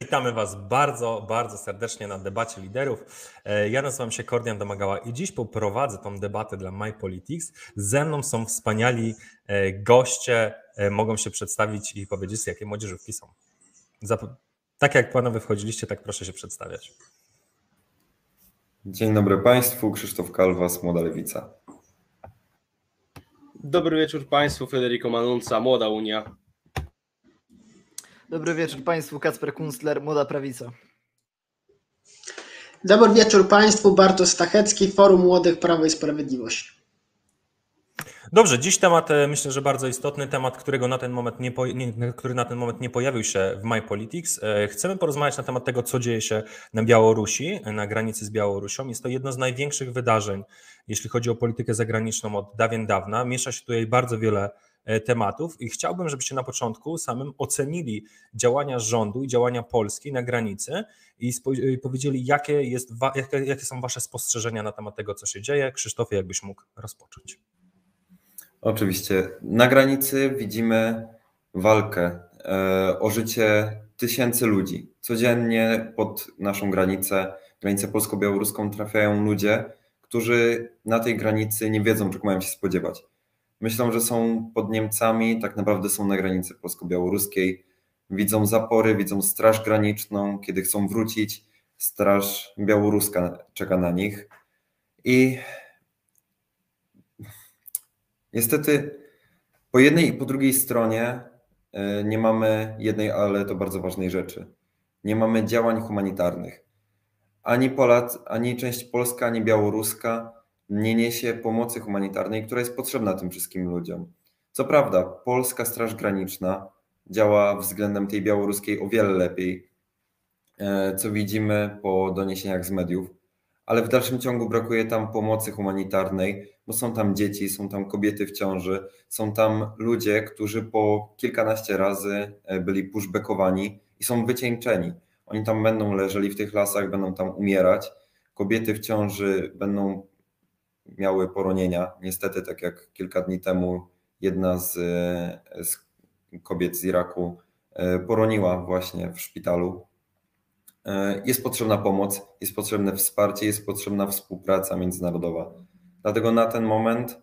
Witamy Was bardzo, bardzo serdecznie na debacie liderów. E, ja nazywam się Kordian Domagała i dziś poprowadzę tą debatę dla MyPolitics. Ze mną są wspaniali e, goście, e, mogą się przedstawić i powiedzieć, jakie młodzieżówki są. Tak jak panowie wchodziliście, tak proszę się przedstawiać. Dzień dobry Państwu, Krzysztof Kalwas, Młoda Lewica. Dobry wieczór Państwu, Federico Manunca, Młoda Unia. Dobry wieczór Państwu, Kacper Kunstler, Młoda Prawica. Dobry wieczór Państwu, Bartosz Stachecki, Forum Młodych Prawo i Sprawiedliwość. Dobrze, dziś temat e, myślę, że bardzo istotny, temat, którego na ten moment nie, nie, który na ten moment nie pojawił się w My Politics. E, chcemy porozmawiać na temat tego, co dzieje się na Białorusi, na granicy z Białorusią. Jest to jedno z największych wydarzeń, jeśli chodzi o politykę zagraniczną od dawien dawna. Miesza się tutaj bardzo wiele E, tematów i chciałbym, żebyście na początku samym ocenili działania rządu i działania Polski na granicy i, i powiedzieli, jakie, jest, jakie, jakie są Wasze spostrzeżenia na temat tego, co się dzieje. Krzysztofie, jakbyś mógł rozpocząć. Oczywiście. Na granicy widzimy walkę e, o życie tysięcy ludzi. Codziennie pod naszą granicę, granicę polsko-białoruską trafiają ludzie, którzy na tej granicy nie wiedzą, czego mają się spodziewać myślą, że są pod Niemcami, tak naprawdę są na granicy polsko-białoruskiej. Widzą zapory, widzą Straż Graniczną. Kiedy chcą wrócić, Straż Białoruska czeka na nich. I niestety po jednej i po drugiej stronie e, nie mamy jednej, ale to bardzo ważnej rzeczy. Nie mamy działań humanitarnych. Ani Polacy, ani część polska, ani białoruska nie niesie pomocy humanitarnej, która jest potrzebna tym wszystkim ludziom. Co prawda, polska Straż Graniczna działa względem tej białoruskiej o wiele lepiej, e, co widzimy po doniesieniach z mediów, ale w dalszym ciągu brakuje tam pomocy humanitarnej, bo są tam dzieci, są tam kobiety w ciąży, są tam ludzie, którzy po kilkanaście razy e, byli pushbackowani i są wycieńczeni. Oni tam będą leżeli w tych lasach, będą tam umierać. Kobiety w ciąży będą miały poronienia. Niestety, tak jak kilka dni temu jedna z, z kobiet z Iraku e, poroniła właśnie w szpitalu. E, jest potrzebna pomoc, jest potrzebne wsparcie, jest potrzebna współpraca międzynarodowa. Dlatego na ten moment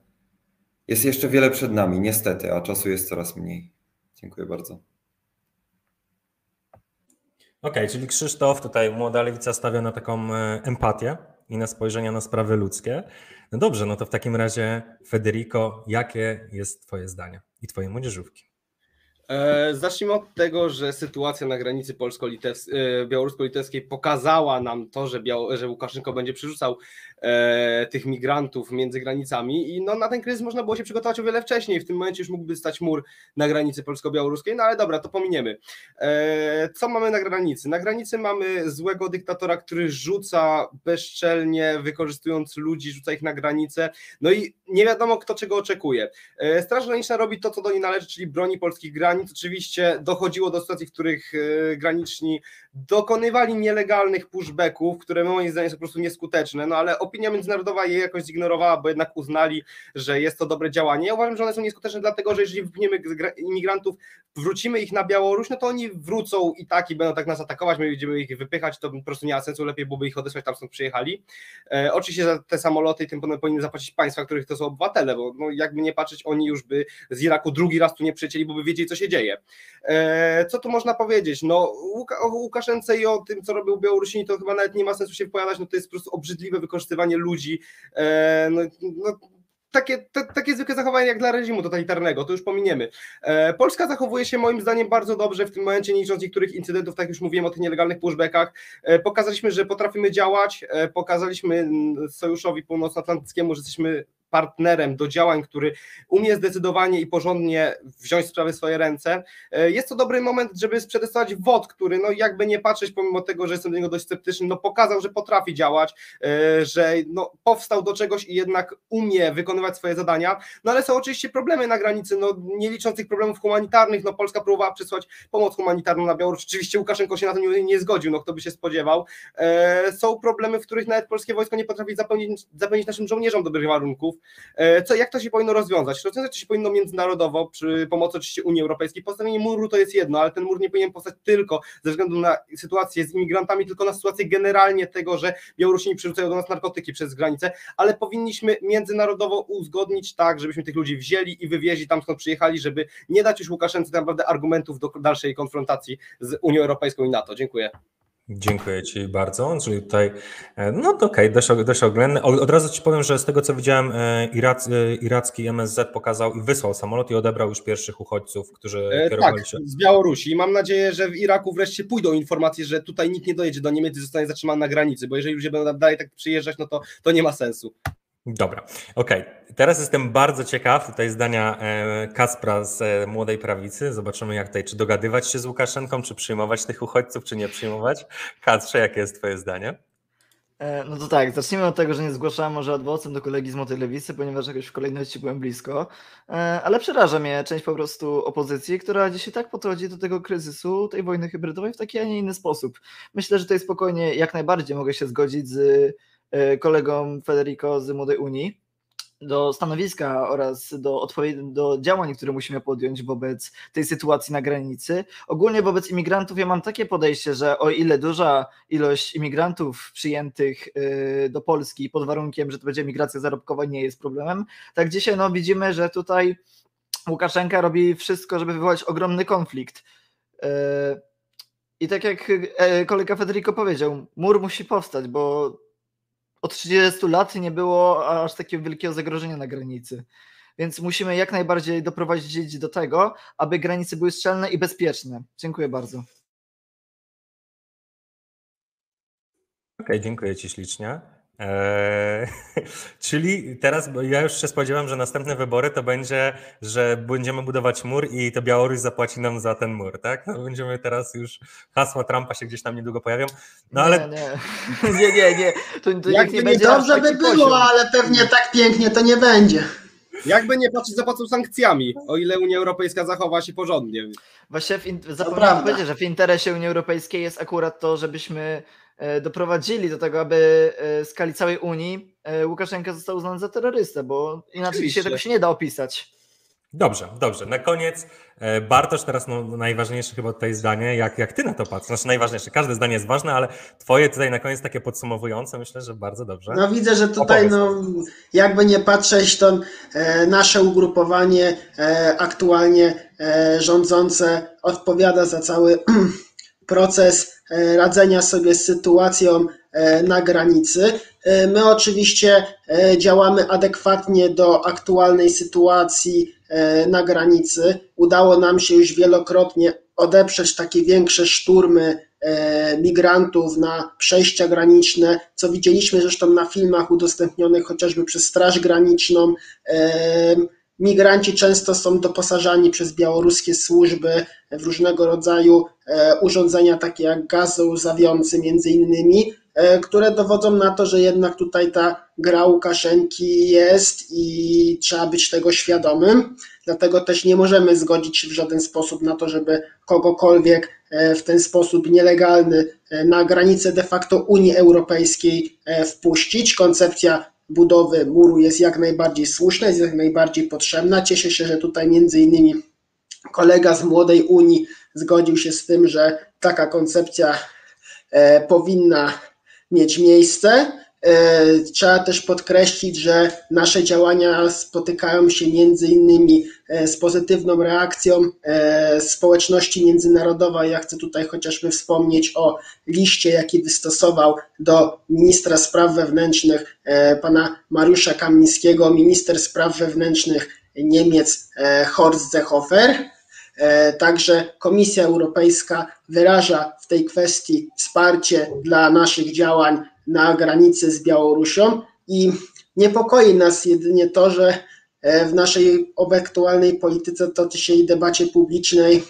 jest jeszcze wiele przed nami, niestety, a czasu jest coraz mniej. Dziękuję bardzo. Okej, okay, czyli Krzysztof, tutaj młoda lewica stawia na taką e, empatię i na spojrzenia na sprawy ludzkie. No dobrze, no to w takim razie, Federico, jakie jest Twoje zdanie i Twoje młodzieżówki? E, zacznijmy od tego, że sytuacja na granicy polsko-białorusko-litewskiej pokazała nam to, że, Biał że Łukaszenko będzie przerzucał e, tych migrantów między granicami i no, na ten kryzys można było się przygotować o wiele wcześniej. W tym momencie już mógłby stać mur na granicy polsko-białoruskiej, no ale dobra, to pominiemy. E, co mamy na granicy? Na granicy mamy złego dyktatora, który rzuca bezczelnie, wykorzystując ludzi, rzuca ich na granicę, no i nie wiadomo kto czego oczekuje. E, Straż Graniczna robi to, co do niej należy, czyli broni polskich granic. Oczywiście dochodziło do sytuacji, w których e, graniczni dokonywali nielegalnych pushbacków, które moim zdaniem są po prostu nieskuteczne, no ale opinia międzynarodowa je jakoś zignorowała, bo jednak uznali, że jest to dobre działanie. Ja uważam, że one są nieskuteczne dlatego, że jeżeli wypchniemy imigrantów, wrócimy ich na Białoruś, no to oni wrócą i tak i będą tak nas atakować, my będziemy ich wypychać, to po prostu nie ma sensu, lepiej byłoby ich odesłać tam, skąd przyjechali. E, oczywiście za te samoloty tym powinny zapłacić państwa, których to są obywatele, bo no, jakby nie patrzeć, oni już by z Iraku drugi raz tu nie przylecieli, bo by wiedzieli, co się dzieje. E, co tu można powiedzieć? No, Łuka, o Łukaszence i o tym, co robił Białorusini, to chyba nawet nie ma sensu się wypowiadać, no to jest po prostu obrzydliwe wykorzystywanie ludzi. E, no, no, takie, takie zwykłe zachowanie jak dla reżimu totalitarnego, to już pominiemy. E, Polska zachowuje się moim zdaniem bardzo dobrze w tym momencie, licząc niektórych incydentów, tak już mówiłem o tych nielegalnych pushbackach. E, pokazaliśmy, że potrafimy działać, e, pokazaliśmy Sojuszowi Północnoatlantyckiemu, że jesteśmy partnerem do działań, który umie zdecydowanie i porządnie wziąć sprawy w swoje ręce. E, jest to dobry moment, żeby przetestować WOD, który no jakby nie patrzeć, pomimo tego, że jestem do niego dość sceptyczny, no pokazał, że potrafi działać, e, że no powstał do czegoś i jednak umie wykonywać swoje zadania, no ale są oczywiście problemy na granicy, no nie licząc tych problemów humanitarnych, no Polska próbowała przysłać pomoc humanitarną na Białoruś, oczywiście Łukaszenko się na to nie, nie zgodził, no kto by się spodziewał. E, są problemy, w których nawet polskie wojsko nie potrafi zapewnić, zapewnić naszym żołnierzom dobrych warunków, Co, jak to się powinno rozwiązać? Rozwiązać to się powinno międzynarodowo, przy pomocy oczywiście Unii Europejskiej. Postawienie muru to jest jedno, ale ten mur nie powinien powstać tylko ze względu na sytuację z imigrantami, tylko na sytuację generalnie tego, że Białorusini przerzucają do nas narkotyki przez granicę, ale powinniśmy międzynarodowo uzgodnić tak, żebyśmy tych ludzi wzięli i wywieźli tam skąd przyjechali, żeby nie dać już Łukaszence tak naprawdę argumentów do dalszej konfrontacji z Unią Europejską i NATO. Dziękuję. Dziękuję Ci bardzo. Czyli tutaj, e, no to okej, dość, dość oględny. Od razu Ci powiem, że z tego co widziałem, e, Irac, e, iracki MSZ pokazał i wysłał samolot i odebrał już pierwszych uchodźców, którzy E, kierowali Tak, się. z Białorusi. I mam nadzieję, że w Iraku wreszcie pójdą informacje, że tutaj nikt nie dojedzie do Niemiec i zostanie zatrzymany na granicy, bo jeżeli ludzie będą dalej tak przyjeżdżać, no to, to nie ma sensu. Dobra, okej. Teraz jestem bardzo ciekaw tutaj zdania e, Kaspra z e, Młodej Prawicy. Zobaczymy jak tutaj, czy dogadywać się z Łukaszenką, czy przyjmować tych uchodźców, czy nie przyjmować. Kasprze, jakie jest Twoje zdanie? E, No to tak, zacznijmy od tego, że nie zgłaszałem może adwocem do kolegi z Młodej Lewicy, ponieważ jakoś w kolejności byłem blisko. Ale przeraża mnie część po prostu opozycji, która dzisiaj tak podchodzi do tego kryzysu, tej wojny hybrydowej w taki, a nie inny sposób. Myślę, że tutaj spokojnie jak najbardziej mogę się zgodzić z kolegą Federico z Młodej Unii do stanowiska oraz do, do działań, które musimy podjąć wobec tej sytuacji na granicy. Ogólnie wobec imigrantów ja mam takie podejście, że o ile duża ilość imigrantów przyjętych y, do Polski pod warunkiem, że to będzie migracja zarobkowa nie jest problemem, tak dzisiaj no, widzimy, że tutaj Łukaszenka robi wszystko, żeby wywołać ogromny konflikt. Y, I tak jak e, kolega Federico powiedział, mur musi powstać, bo od 30 lat nie było aż takiego wielkiego zagrożenia na granicy. Więc musimy jak najbardziej doprowadzić do tego, aby granice były strzelne i bezpieczne. Dziękuję bardzo. Okej, dziękuję Ci ślicznie. Eee, czyli teraz bo ja już się spodziewam, że następne wybory to będzie, że będziemy budować mur i to Białoruś zapłaci nam za ten mur, tak? No, będziemy teraz już, hasła Trumpa się gdzieś tam niedługo pojawią. No ale Nie, nie, nie. To, to Jakby nie nie będzie dobrze by było, poziom. ale pewnie tak pięknie to nie będzie. Jakby nie patrzeć, zapłacą sankcjami, o ile Unia Europejska zachowa się porządnie. Właśnie w in- zapomniałem powiedzieć, że w interesie Unii Europejskiej jest akurat to, żebyśmy doprowadzili do tego, aby e, w skali całej Unii e, Łukaszenka został uznany za terrorystę, bo inaczej Oczywiście. dzisiaj tego się nie da opisać. dobrze, dobrze. Na koniec e, Bartosz, teraz no, najważniejsze chyba tutaj zdanie, jak, jak Ty na to patrzysz? Znaczy najważniejsze, każde zdanie jest ważne, ale Twoje tutaj na koniec takie podsumowujące, myślę, że bardzo dobrze. No widzę, że tutaj no, jakby nie patrzeć, to e, nasze ugrupowanie e, aktualnie e, rządzące odpowiada za cały proces e, radzenia sobie z sytuacją e, na granicy. E, My oczywiście e, działamy adekwatnie do aktualnej sytuacji e, na granicy. Udało nam się już wielokrotnie odeprzeć takie większe szturmy e, migrantów na przejścia graniczne, co widzieliśmy zresztą na filmach udostępnionych chociażby przez Straż Graniczną. Migranci często są doposażani przez białoruskie służby w różnego rodzaju e, urządzenia, takie jak gaz łzawiący między innymi, e, które dowodzą na to, że jednak tutaj ta gra Łukaszenki jest i trzeba być tego świadomym. Dlatego też nie możemy zgodzić się w żaden sposób na to, żeby kogokolwiek e, w ten sposób nielegalny na granicę de facto Unii Europejskiej wpuścić. Koncepcja budowy muru jest jak najbardziej słuszna, jest jak najbardziej potrzebna. Cieszę się, że tutaj między innymi kolega z Młodej Unii zgodził się z tym, że taka koncepcja e, powinna mieć miejsce. E, Trzeba też podkreślić, że nasze działania spotykają się między innymi e, z pozytywną reakcją e, społeczności międzynarodowej. Ja chcę tutaj chociażby wspomnieć o liście, jaki wystosował do ministra spraw wewnętrznych pana Mariusza Kamińskiego, minister spraw wewnętrznych Niemiec Horst Seehofer. Także Komisja Europejska wyraża w tej kwestii wsparcie dla naszych działań na granicy z Białorusią i niepokoi nas jedynie to, że e, w naszej aktualnej polityce toczy i debacie publicznej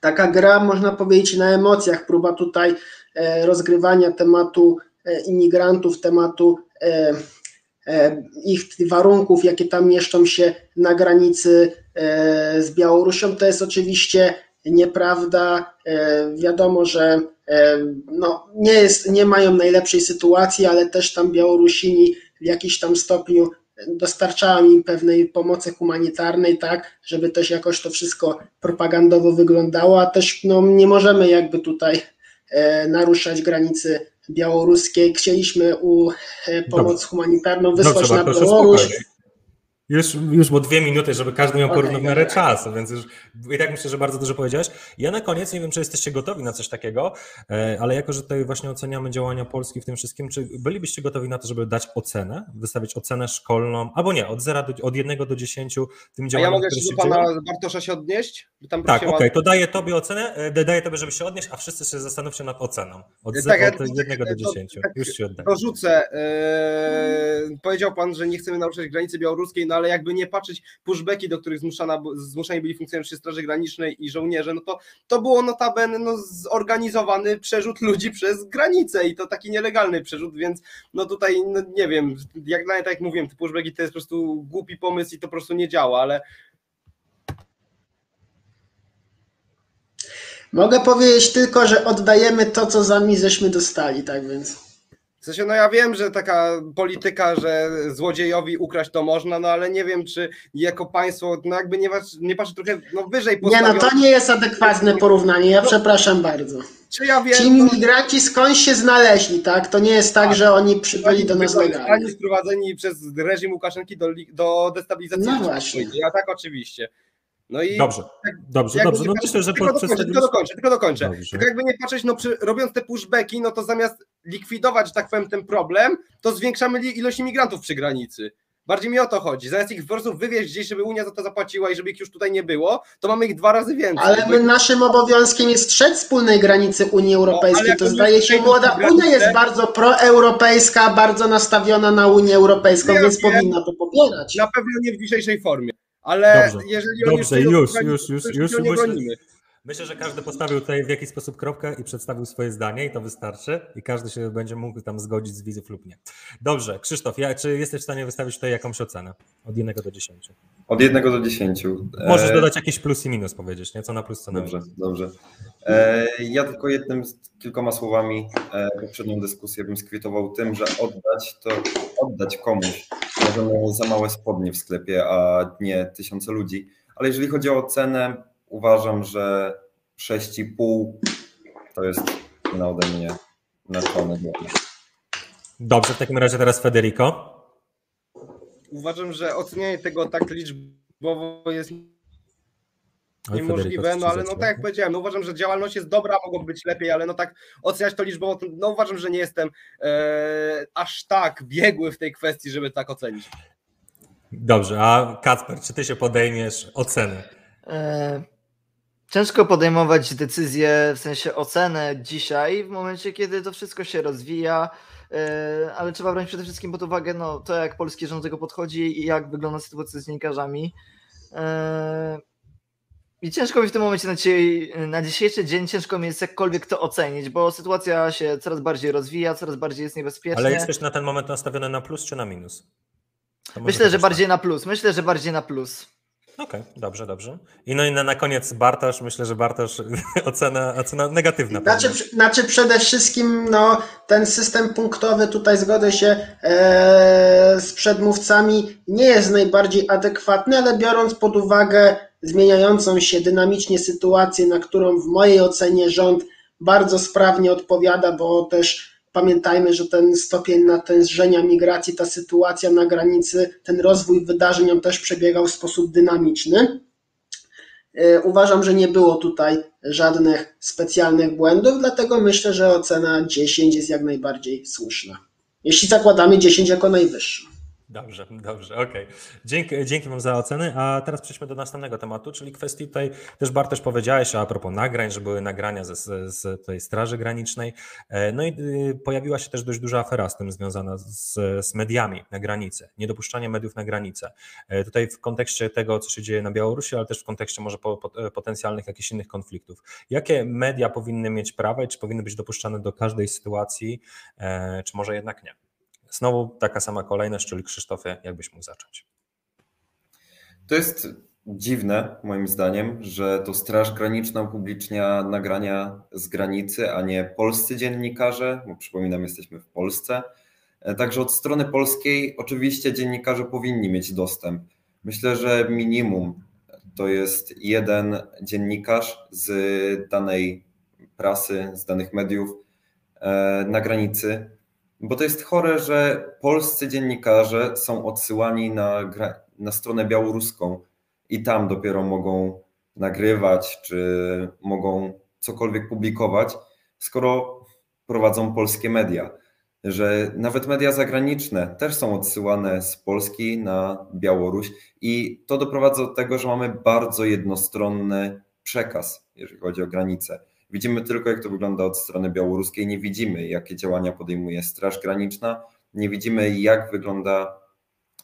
taka gra, można powiedzieć, na emocjach, próba tutaj e, rozgrywania tematu e, imigrantów, tematu ich warunków, jakie tam mieszczą się na granicy z Białorusią, to jest oczywiście nieprawda. Wiadomo, że no, nie, jest, nie mają najlepszej sytuacji, ale też tam Białorusini w jakiś tam stopniu dostarczałam im pewnej pomocy humanitarnej, tak, żeby też jakoś to wszystko propagandowo wyglądało, a też no, nie możemy jakby tutaj e, naruszać granicy białoruskiej. Chcieliśmy u e, pomoc Dobrze. humanitarną wysłać Dobrze, na Białoruś. Już, już było dwie minuty, żeby każdy miał w miarę dobra. czasu, więc już i tak myślę, że bardzo dużo powiedziałeś. Ja na koniec nie wiem, czy jesteście gotowi na coś takiego, e, ale jako, że tutaj właśnie oceniamy działania Polski w tym wszystkim, czy bylibyście gotowi na to, żeby dać ocenę, wystawić ocenę szkolną, albo nie, od 0 do, od 1 do 10 tym A ja działaniom, mogę jeszcze się do dzieją? pana Bartosza się odnieść? Bo Tam Tak, okej, to daję tobie ocenę, e, daję tobie, żeby się odnieść, a wszyscy się zastanówcie nad oceną. Od, Tak, ze- ja- od 1 do to- 10. tak, Już ci oddaję. Dorzucę. Eee, powiedział pan, że nie chcemy naruszać granicy białoruskiej, no ale jakby nie patrzeć pushbacki, do których zmuszana, zmuszani byli funkcjonariusze Straży Granicznej i żołnierze, no to to było notabene no, zorganizowany przerzut ludzi przez granicę i to taki nielegalny przerzut, więc no tutaj no, nie wiem, jak dla mnie, tak jak mówiłem, te pushbacki to jest po prostu głupi pomysł i to po prostu nie działa, ale Mogę powiedzieć tylko, że oddajemy to, co sami żeśmy dostali, tak więc. Sensie, no ja wiem, że taka polityka, że złodziejowi ukraść to można, no ale nie wiem, czy jako państwo, no jakby nie, nie patrzy trochę no, wyżej Nie no, postawione. to nie jest adekwatne porównanie, ja przepraszam bardzo. Czy ja wiem, Ci imigranci skądś się znaleźli, tak? To nie jest tak, że oni przybyli do nas legalnie. Ani sprowadzeni przez reżim Łukaszenki do, do destabilizacji. No właśnie. Ja tak oczywiście. No i Dobrze, dobrze, jakby dobrze. nie No myślę, że tylko, po- dokończę, tylko dokończę, tylko dokończę. Dobrze. Tylko jakby nie patrzeć, no przy, robiąc te pushbacki, no to zamiast likwidować, że tak powiem, ten problem, to zwiększamy ilość imigrantów przy granicy. Bardziej mi o to chodzi. Zamiast ich po prostu wywieźć gdzieś, żeby Unia za to zapłaciła i żeby ich już tutaj nie było, to mamy ich dwa razy więcej. Ale my, naszym obowiązkiem jest strzec wspólnej granicy Unii No, Europejskiej. jak To zdaje się, młoda granicę- Unia jest bardzo proeuropejska, bardzo nastawiona na Unię Europejską, Ja więc wiem. powinna to popierać. Na pewno nie w dzisiejszej formie. Ale Dobrze, jeżeli oni dobrze, przyjdą już, do granicy, już, już, to już się nie myślę- bronimy. Myślę, że każdy postawił tutaj w jakiś sposób kropkę i przedstawił swoje zdanie i to wystarczy i każdy się będzie mógł tam zgodzić z widzów lub nie. Dobrze, Krzysztof, ja, czy jesteś w stanie wystawić tutaj jakąś ocenę? Od 1 do 10. Od 1 do 10. Możesz E, dodać jakiś plus i minus powiedzieć, nie? Co na plus, co na Dobrze, minus. dobrze. E, ja tylko jednym, z- kilkoma słowami e, poprzednią dyskusję bym skwitował tym, że oddać to oddać komuś. Możemy za małe spodnie w sklepie, a nie tysiące ludzi. Ale jeżeli chodzi o cenę, uważam, że 6,5 to jest na ode mnie naczony. Dobrze, w takim razie teraz Federico. Uważam, że ocenianie tego tak liczbowo jest niemożliwe, no ale no tak jak powiedziałem, no uważam, że działalność jest dobra, mogło być lepiej, ale no tak oceniać to liczbowo, no uważam, że nie jestem e, aż tak biegły w tej kwestii, żeby tak ocenić. Dobrze, a Kacper, czy ty się podejmiesz oceny? E, Ciężko podejmować decyzję, w sensie ocenę dzisiaj, w momencie, kiedy to wszystko się rozwija, e, ale trzeba brać przede wszystkim pod uwagę no, to, jak polski rząd do tego podchodzi i jak wygląda sytuacja z dziennikarzami. E, I ciężko mi w tym momencie na, dzisiaj, na dzisiejszy dzień, ciężko mi jest jakkolwiek to ocenić, bo sytuacja się coraz bardziej rozwija, coraz bardziej jest niebezpieczna. Ale jesteś na ten moment nastawiony na plus czy na minus? To Myślę, że też bardziej na plus. Myślę, że bardziej na plus. Okej, dobrze, dobrze. I no i na, na koniec Bartosz, myślę, że Bartosz ocena, ocena negatywna. Znaczy, znaczy przede wszystkim no, ten system punktowy, tutaj zgodzę się e, z przedmówcami, nie jest najbardziej adekwatny, ale biorąc pod uwagę zmieniającą się dynamicznie sytuację, na którą w mojej ocenie rząd bardzo sprawnie odpowiada, bo też pamiętajmy, że ten stopień natężenia migracji, ta sytuacja na granicy, ten rozwój wydarzeń on też przebiegał w sposób dynamiczny. E, Uważam, że nie było tutaj żadnych specjalnych błędów, dlatego myślę, że ocena 10 jest jak najbardziej słuszna. Jeśli zakładamy 10 jako najwyższą. Dobrze, dobrze, okej. Dzięki, dzięki Wam za oceny, a teraz przejdźmy do następnego tematu, czyli kwestii tutaj też Bartosz powiedziałeś a propos nagrań, że były nagrania ze, z, tej Straży Granicznej, E, no i y, pojawiła się też dość duża afera z tym związana z, z mediami na granicy, niedopuszczanie mediów na granicę. E, Tutaj w kontekście tego, co się dzieje na Białorusi, ale też w kontekście może po, po, potencjalnych jakichś innych konfliktów. Jakie media powinny mieć prawo i czy powinny być dopuszczane do każdej sytuacji, e, czy może jednak nie? Znowu taka sama kolejność, czyli Krzysztofie, jakbyś mógł zacząć. To jest dziwne, moim zdaniem, że to Straż Graniczna upublicznia nagrania z granicy, a nie polscy dziennikarze, bo przypominam, jesteśmy w Polsce. E, Także od strony polskiej oczywiście dziennikarze powinni mieć dostęp. Myślę, że minimum to jest jeden dziennikarz z danej prasy, z danych mediów e, na granicy, bo to jest chore, że polscy dziennikarze są odsyłani na, na stronę białoruską i tam dopiero mogą nagrywać, czy mogą cokolwiek publikować, skoro prowadzą polskie media. Że nawet media zagraniczne też są odsyłane z Polski na Białoruś i to doprowadza do tego, że mamy bardzo jednostronny przekaz, jeżeli chodzi o granice. Widzimy tylko, jak to wygląda od strony białoruskiej, nie widzimy, jakie działania podejmuje Straż Graniczna, nie widzimy, jak, wygląda,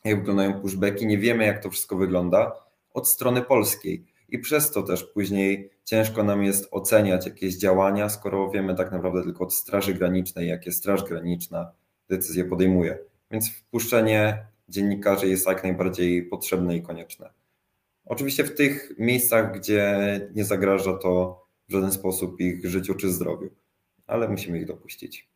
jak wyglądają pushbacki, nie wiemy, jak to wszystko wygląda od strony polskiej. I przez to też później ciężko nam jest oceniać jakieś działania, skoro wiemy tak naprawdę tylko od Straży Granicznej, jakie Straż Graniczna decyzje podejmuje. Więc wpuszczenie dziennikarzy jest jak najbardziej potrzebne i konieczne. Oczywiście w tych miejscach, gdzie nie zagraża to w żaden sposób ich życiu czy zdrowiu, ale musimy ich dopuścić.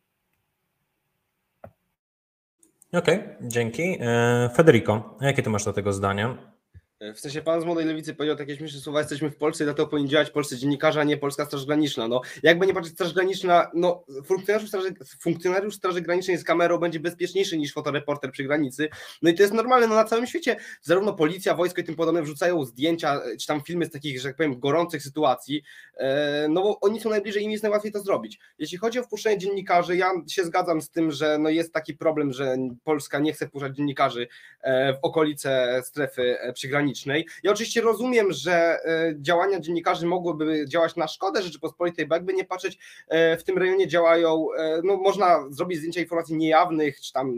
Okej, dzięki. E, Federico, jakie ty masz do tego zdania? W sensie pan z Młodej Lewicy powiedział takie śmieszne słowa, jesteśmy w Polsce i dlatego powinni działać polscy dziennikarze, a nie polska Straż Graniczna. No, jakby nie patrzeć, Straż Graniczna, no, funkcjonariusz Straży, funkcjonariusz Straży Granicznej z kamerą będzie bezpieczniejszy niż fotoreporter przy granicy. No i to jest normalne, no na całym świecie zarówno policja, wojsko i tym podobne wrzucają zdjęcia, czy tam filmy z takich, że tak powiem, gorących sytuacji, e, no bo oni są najbliżej i im jest najłatwiej to zrobić. Jeśli chodzi o wpuszczenie dziennikarzy, ja się zgadzam z tym, że no jest taki problem, że Polska nie chce wpuszczać dziennikarzy e, w okolice strefy e, przygranicznej. Ja oczywiście rozumiem, że e, działania dziennikarzy mogłyby działać na szkodę Rzeczypospolitej, bo jakby nie patrzeć, e, w tym rejonie działają, e, no można zrobić zdjęcia informacji niejawnych, czy tam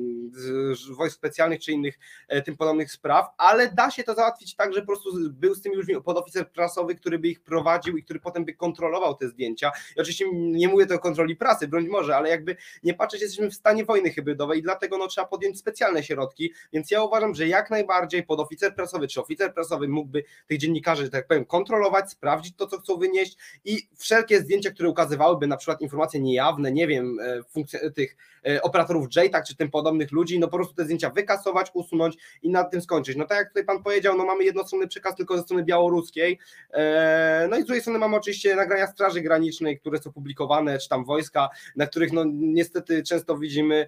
wojsk specjalnych, czy innych tym podobnych spraw, ale da się to załatwić tak, że po prostu był z tymi ludźmi podoficer prasowy, który by ich prowadził i który potem by kontrolował te zdjęcia. I oczywiście nie mówię to o kontroli prasy, broń może, ale jakby nie patrzeć, jesteśmy w stanie wojny hybrydowej i dlatego no, trzeba podjąć specjalne środki, więc ja uważam, że jak najbardziej podoficer prasowy czy oficer prasowy mógłby tych dziennikarzy, że tak powiem, kontrolować, sprawdzić to, co chcą wynieść i wszelkie zdjęcia, które ukazywałyby na przykład informacje niejawne, nie wiem, e, funkcje, tych e, operatorów JTAG czy tym podobnych ludzi, no po prostu te zdjęcia wykasować, usunąć i nad tym skończyć. No tak jak tutaj pan powiedział, no mamy jednostronny przekaz tylko ze strony białoruskiej, e, no i z drugiej strony mamy oczywiście nagrania Straży Granicznej, które są publikowane, czy tam wojska, na których no niestety często widzimy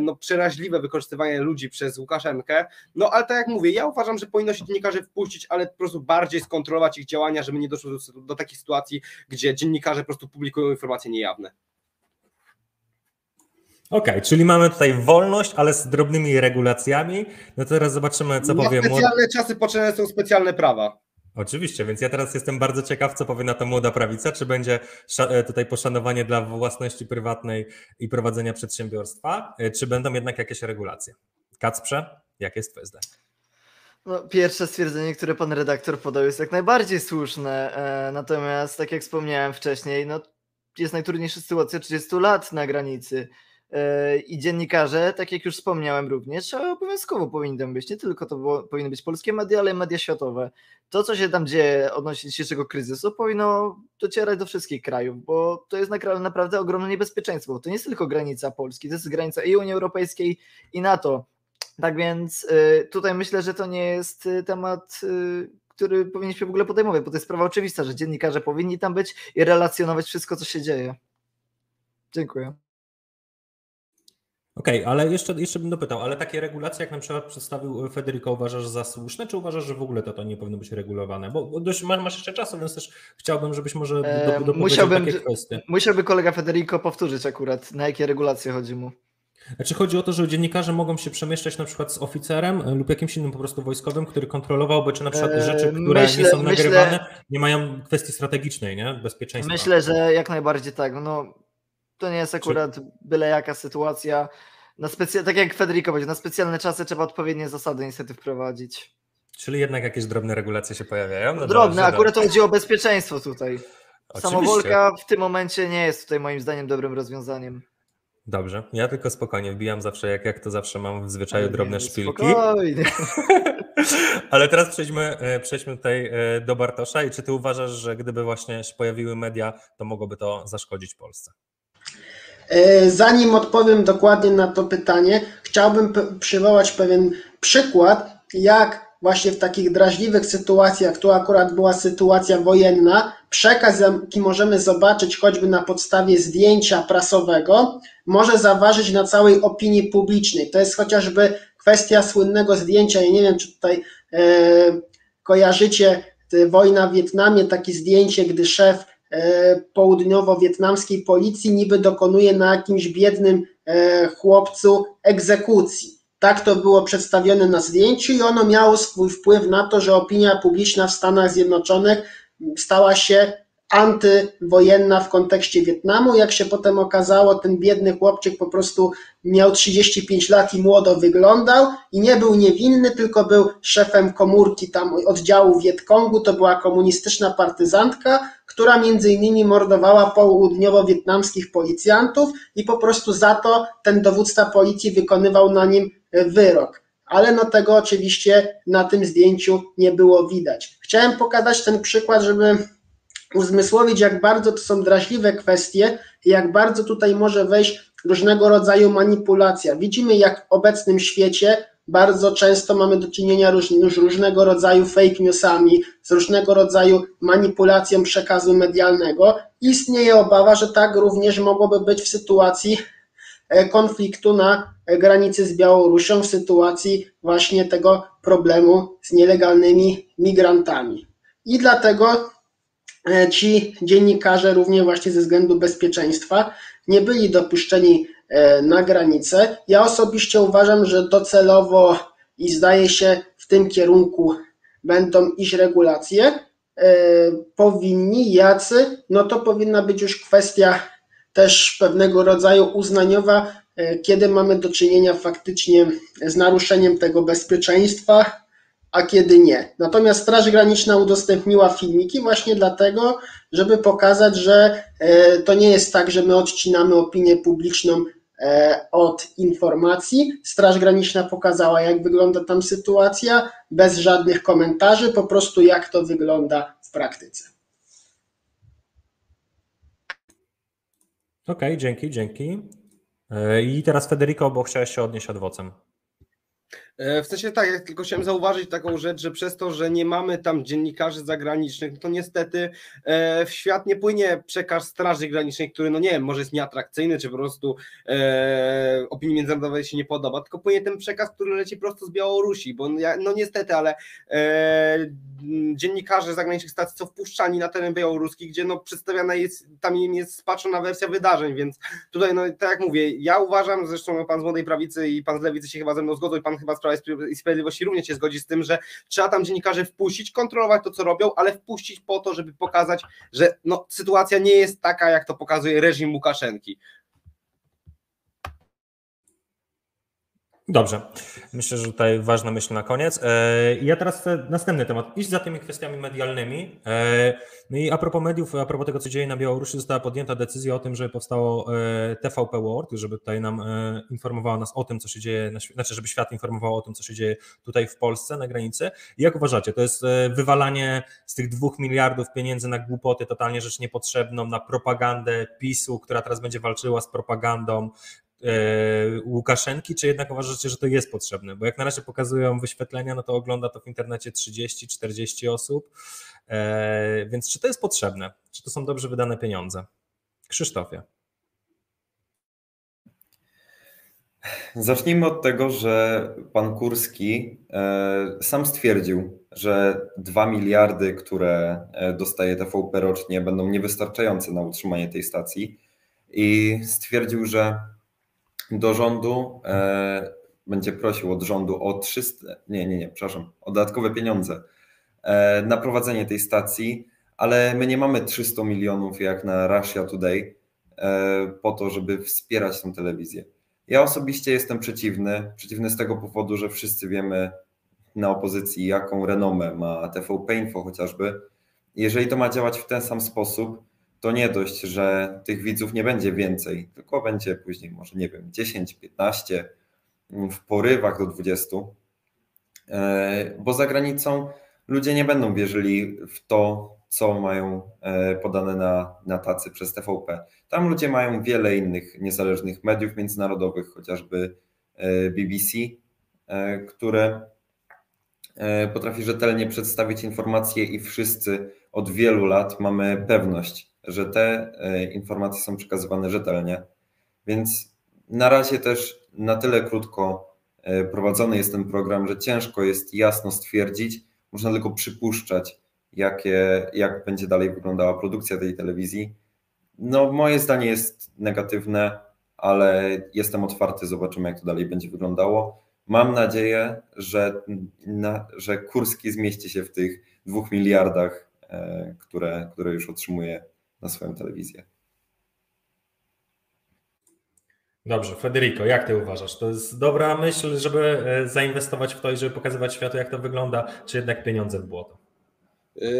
no przeraźliwe wykorzystywanie ludzi przez Łukaszenkę, no ale tak jak mówię, ja uważam, że powinno się dziennikarzy wpuścić, ale po prostu bardziej skontrolować ich działania, żeby nie doszło do, do takich sytuacji, gdzie dziennikarze po prostu publikują informacje niejawne. Okej, czyli mamy tutaj wolność, ale z drobnymi regulacjami. No teraz zobaczymy, co Na powie młoda... specjalne czasy potrzebne są specjalne prawa. Oczywiście, więc ja teraz jestem bardzo ciekaw, co powie na to młoda prawica. Czy będzie e, tutaj poszanowanie dla własności prywatnej i prowadzenia przedsiębiorstwa, e, czy będą jednak jakieś regulacje? Kacprze, jakie jest twoje zdanie? No, pierwsze stwierdzenie, które pan redaktor podał, jest jak najbardziej słuszne. E, natomiast, tak jak wspomniałem wcześniej, no, jest najtrudniejsza sytuacja 30 lat na granicy. E, I dziennikarze, tak jak już wspomniałem również, obowiązkowo powinni być. Nie tylko to było, powinny być polskie media, ale media światowe. To, co się tam dzieje odnośnie dzisiejszego kryzysu, powinno docierać do wszystkich krajów, bo to jest naprawdę ogromne niebezpieczeństwo. To nie jest tylko granica Polski, to jest granica i Unii Europejskiej, i NATO. Tak więc y, tutaj myślę, że to nie jest y, temat, y, który powinniśmy w ogóle podejmować, bo to jest sprawa oczywista, że dziennikarze powinni tam być i relacjonować wszystko, co się dzieje. Dziękuję. Okej, ale jeszcze, jeszcze bym dopytał, ale takie regulacje, jak na przykład przedstawił Federico, uważasz za słuszne, czy uważasz, że w ogóle to, to nie powinno być regulowane? Bo bo dość, masz jeszcze czasu, więc też chciałbym, żebyś może do, E, dopowiedział musiałbym- takie kwestie. Musiałby kolega Federico powtórzyć akurat, na jakie regulacje chodzi mu. Znaczy chodzi o to, że dziennikarze mogą się przemieszczać na przykład z oficerem e, lub jakimś innym po prostu wojskowym, który kontrolowałby, czy na przykład E, rzeczy, które myślę- nie są myślę- nagrywane, nie mają kwestii strategicznej, nie? Bezpieczeństwa. Myślę, że jak najbardziej tak. No, to nie jest akurat byle jaka sytuacja. Na specy- tak jak Federico powiedział, na specjalne czasy trzeba odpowiednie zasady niestety wprowadzić. Czyli jednak jakieś drobne regulacje się pojawiają. No Drobne, dobrze, akurat chodzi o bezpieczeństwo tutaj. Oczywiście. Samowolka w tym momencie nie jest tutaj moim zdaniem dobrym rozwiązaniem. Dobrze, ja tylko spokojnie wbijam zawsze, jak, jak to zawsze mam w zwyczaju, Ale drobne nie, szpilki. Spokojnie. Ale teraz przejdźmy, e, przejdźmy tutaj e, do Bartosza i czy ty uważasz, że gdyby właśnie się pojawiły media, to mogłoby to zaszkodzić Polsce? E, zanim odpowiem dokładnie na to pytanie, chciałbym przywołać pewien przykład, jak właśnie w takich drażliwych sytuacjach, tu akurat była sytuacja wojenna, przekaz, jaki możemy zobaczyć choćby na podstawie zdjęcia prasowego, może zaważyć na całej opinii publicznej. To jest chociażby kwestia słynnego zdjęcia, ja nie wiem, czy tutaj e, kojarzycie wojna w Wietnamie, takie zdjęcie, gdy szef e, południowo-wietnamskiej policji niby dokonuje na jakimś biednym e, chłopcu egzekucji. Tak to było przedstawione na zdjęciu i ono miało swój wpływ na to, że opinia publiczna w Stanach Zjednoczonych stała się antywojenna w kontekście Wietnamu. Jak się potem okazało, ten biedny chłopczyk po prostu miał 35 lat i młodo wyglądał i nie był niewinny, tylko był szefem komórki tam oddziału Wietkongu, to była komunistyczna partyzantka, która między innymi mordowała południowo-wietnamskich policjantów i po prostu za to ten dowódca policji wykonywał na nim wyrok. Ale no tego oczywiście na tym zdjęciu nie było widać. Chciałem pokazać ten przykład, żeby uzmysłowić, jak bardzo to są drażliwe kwestie i jak bardzo tutaj może wejść różnego rodzaju manipulacja. Widzimy, jak w obecnym świecie bardzo często mamy do czynienia z różnego rodzaju fake newsami, z różnego rodzaju manipulacją przekazu medialnego. Istnieje obawa, że tak również mogłoby być w sytuacji konfliktu na granicy z Białorusią, w sytuacji właśnie tego problemu z nielegalnymi migrantami. I dlatego E, ci dziennikarze również właśnie ze względu bezpieczeństwa nie byli dopuszczeni e, na granicę. Ja osobiście uważam, że docelowo i zdaje się w tym kierunku będą iść regulacje. E, powinni, jacy, no to powinna być już kwestia też pewnego rodzaju uznaniowa, kiedy mamy do czynienia faktycznie z naruszeniem tego bezpieczeństwa, a kiedy nie. Natomiast Straż Graniczna udostępniła filmiki właśnie dlatego, żeby pokazać, że e, to nie jest tak, że my odcinamy opinię publiczną e, od informacji. Straż Graniczna pokazała, jak wygląda tam sytuacja, bez żadnych komentarzy, po prostu jak to wygląda w praktyce. Okej, okay, dzięki, dzięki. E, I teraz Federico, bo chciałeś się odnieść adwocem. E, w sensie tak, ja tylko chciałem zauważyć taką rzecz, że przez to, że nie mamy tam dziennikarzy zagranicznych, to niestety e, w świat nie płynie przekaz Straży Granicznej, który, no nie wiem, może jest nieatrakcyjny, czy po prostu e, opinii międzynarodowej się nie podoba, tylko płynie ten przekaz, który leci prosto z Białorusi, bo ja, no niestety, ale e, dziennikarze zagranicznych stacji są wpuszczani na teren białoruski, gdzie no przedstawiana jest, tam jest spaczona wersja wydarzeń, więc tutaj, no tak jak mówię, ja uważam, zresztą pan z Młodej Prawicy i pan z Lewicy się chyba ze mną zgodzą i pan chyba z Prawa i Sprawiedliwości również się zgodzi z tym, że trzeba tam dziennikarzy wpuścić, kontrolować to, co robią, ale wpuścić po to, żeby pokazać, że no, sytuacja nie jest taka, jak to pokazuje reżim Łukaszenki. Dobrze. Myślę, że tutaj ważna myśl na koniec. E, ja teraz chcę następny temat. Iść za tymi kwestiami medialnymi. E, no i a propos mediów, a propos tego, co dzieje na Białorusi, została podjęta decyzja o tym, że powstało e, TVP World, żeby tutaj nam informowała nas o tym, co się dzieje, znaczy, żeby świat informował o tym, co się dzieje tutaj w Polsce na granicy. I jak uważacie, to jest wywalanie z tych dwóch miliardów pieniędzy na głupoty, totalnie rzecz niepotrzebną, na propagandę PiSu, która teraz będzie walczyła z propagandą Łukaszenki, czy jednak uważacie, że to jest potrzebne? Bo jak na razie pokazują wyświetlenia, no to ogląda to w internecie 30-40 osób, e, więc czy to jest potrzebne? Czy to są dobrze wydane pieniądze? Krzysztofie. Zacznijmy od tego, że pan Kurski e, sam stwierdził, że 2 miliardy, które dostaje TVP rocznie, będą niewystarczające na utrzymanie tej stacji i stwierdził, że do rządu, e, będzie prosił od rządu o 300, nie, nie, nie, przepraszam, o dodatkowe pieniądze e, na prowadzenie tej stacji, ale my nie mamy 300 milionów jak na Russia Today e, po to, żeby wspierać tę telewizję. Ja osobiście jestem przeciwny, przeciwny z tego powodu, że wszyscy wiemy na opozycji, jaką renomę ma TVP Info chociażby. Jeżeli to ma działać w ten sam sposób, to nie dość, że tych widzów nie będzie więcej, tylko będzie później może, nie wiem, 10, 15, w porywach do 20, e, bo za granicą ludzie nie będą wierzyli w to, co mają e, podane na, na tacy przez TVP. Tam ludzie mają wiele innych niezależnych mediów międzynarodowych, chociażby e, BBC, które potrafi rzetelnie przedstawić informacje i wszyscy od wielu lat mamy pewność, że te informacje są przekazywane rzetelnie. Więc na razie też na tyle krótko prowadzony jest ten program, że ciężko jest jasno stwierdzić, można tylko przypuszczać, jakie, jak będzie dalej wyglądała produkcja tej telewizji. No, moje zdanie jest negatywne, ale jestem otwarty, zobaczymy, jak to dalej będzie wyglądało. Mam nadzieję, że, na, że Kurski zmieści się w tych dwóch miliardach, e, które, które już otrzymuje na swoją telewizję. Dobrze, Federico, jak ty uważasz? To jest dobra myśl, żeby e, zainwestować w to i żeby pokazywać światu, jak to wygląda, czy jednak pieniądze w błoto?